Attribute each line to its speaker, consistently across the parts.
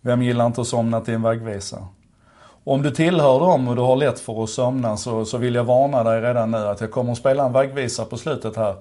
Speaker 1: Vem gillar inte att somna till en vaggvisa? Om du tillhör dem och du har lätt för att somna så, så vill jag varna dig redan nu att jag kommer att spela en vaggvisa på slutet här.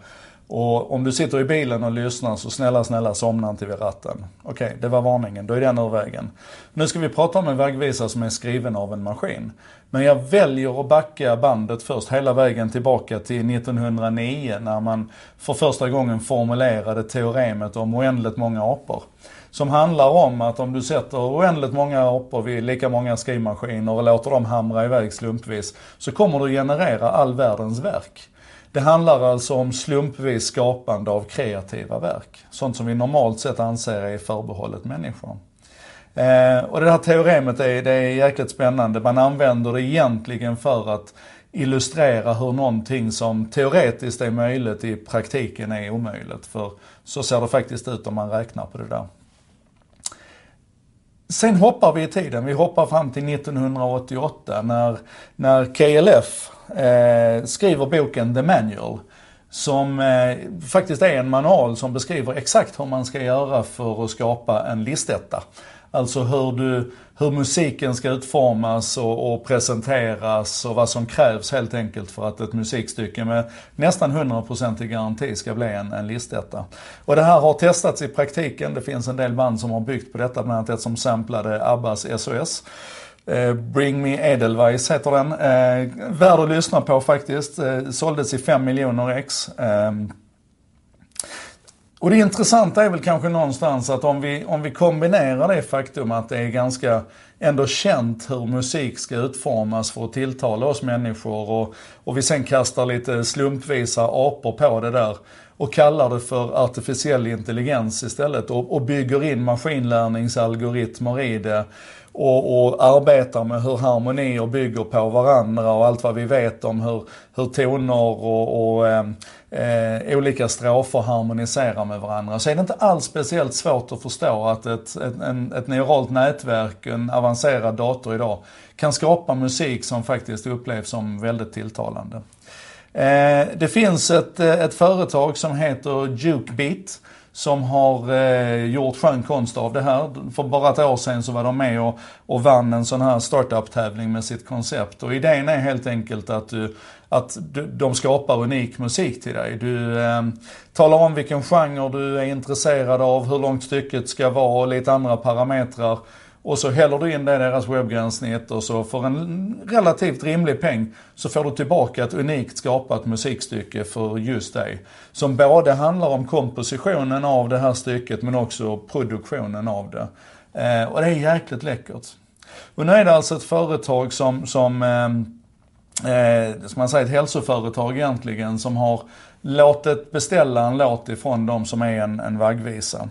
Speaker 1: Och om du sitter i bilen och lyssnar så snälla, snälla somna inte vid ratten. Okej, okay, det var varningen, då är den ur vägen. Nu ska vi prata om en vaggvisa som är skriven av en maskin. Men jag väljer att backa bandet först hela vägen tillbaka till 1909 när man för första gången formulerade teoremet om oändligt många apor. Som handlar om att om du sätter oändligt många apor vid lika många skrivmaskiner och låter dem hamra iväg slumpvis så kommer du generera all världens verk. Det handlar alltså om slumpvis skapande av kreativa verk. Sånt som vi normalt sett anser är förbehållet människor. Eh, och det här teoremet är, det är jäkligt spännande. Man använder det egentligen för att illustrera hur någonting som teoretiskt är möjligt i praktiken är omöjligt. För så ser det faktiskt ut om man räknar på det där. Sen hoppar vi i tiden, vi hoppar fram till 1988 när, när KLF eh, skriver boken The Manual. Som eh, faktiskt är en manual som beskriver exakt hur man ska göra för att skapa en listetta. Alltså hur, du, hur musiken ska utformas och, och, presenteras och vad som krävs helt enkelt för att ett musikstycke med nästan 100% i garanti ska bli en, en listetta. Och det här har testats i praktiken. Det finns en del band som har byggt på detta, bland annat ett som samplade Abbas SOS. Eh, Bring Me Edelweiss heter den. Eh, värd att lyssna på faktiskt. Eh, såldes i 5 miljoner ex. Eh, och det intressanta är väl kanske någonstans att om vi, om vi kombinerar det faktum att det är ganska ändå känt hur musik ska utformas för att tilltala oss människor och, och vi sen kastar lite slumpvisa apor på det där och kallar det för artificiell intelligens istället och, och bygger in maskinlärningsalgoritmer i det och, och arbetar med hur harmonier bygger på varandra och allt vad vi vet om hur, hur toner och, och ehm, eh, olika strofer harmoniserar med varandra. Så är det inte alls speciellt svårt att förstå att ett, ett, en, ett neuralt nätverk, en avancerad dator idag, kan skapa musik som faktiskt upplevs som väldigt tilltalande. Eh, det finns ett, ett företag som heter Jukebeat som har eh, gjort skön konst av det här. För bara ett år sedan så var de med och, och vann en sån här startup-tävling med sitt koncept. Och idén är helt enkelt att, du, att du, de skapar unik musik till dig. Du eh, talar om vilken genre du är intresserad av, hur långt stycket ska vara och lite andra parametrar. Och så häller du in det i deras webbgränssnitt och så för en relativt rimlig peng så får du tillbaka ett unikt skapat musikstycke för just dig. Som både handlar om kompositionen av det här stycket men också produktionen av det. Eh, och det är jäkligt läckert. Och nu är det alltså ett företag som, som eh, eh, ska man säga ett hälsoföretag egentligen, som har låtit beställa en låt ifrån de som är en, en vaggvisa.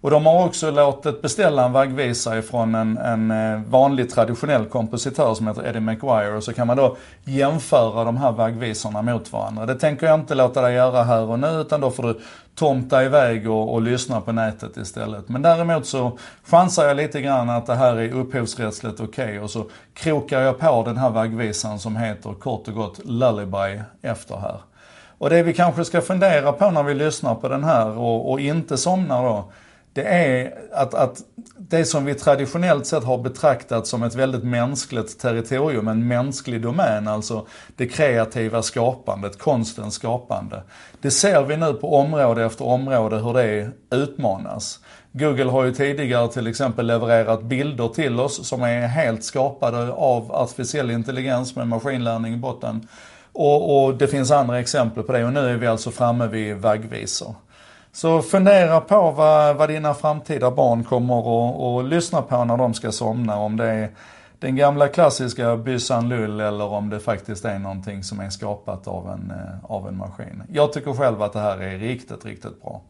Speaker 1: Och de har också låtit beställa en vaggvisa ifrån en, en eh, vanlig traditionell kompositör som heter Eddie McGuire. Och så kan man då jämföra de här vaggvisorna mot varandra. Det tänker jag inte låta dig göra här och nu utan då får du tomta iväg och, och lyssna på nätet istället. Men däremot så chansar jag lite grann att det här är upphovsrättsligt okej okay, och så krokar jag på den här vaggvisan som heter kort och gott Lullaby efter här. Och det vi kanske ska fundera på när vi lyssnar på den här och, och inte somnar då det är att, att det som vi traditionellt sett har betraktat som ett väldigt mänskligt territorium, en mänsklig domän, alltså det kreativa skapandet, konstens skapande. Det ser vi nu på område efter område hur det utmanas. Google har ju tidigare till exempel levererat bilder till oss som är helt skapade av artificiell intelligens med maskinlärning i botten. Och, och det finns andra exempel på det och nu är vi alltså framme vid vaggvisor. Så fundera på vad, vad dina framtida barn kommer att lyssna på när de ska somna. Om det är den gamla klassiska byssan lull eller om det faktiskt är någonting som är skapat av en, eh, av en maskin. Jag tycker själv att det här är riktigt, riktigt bra.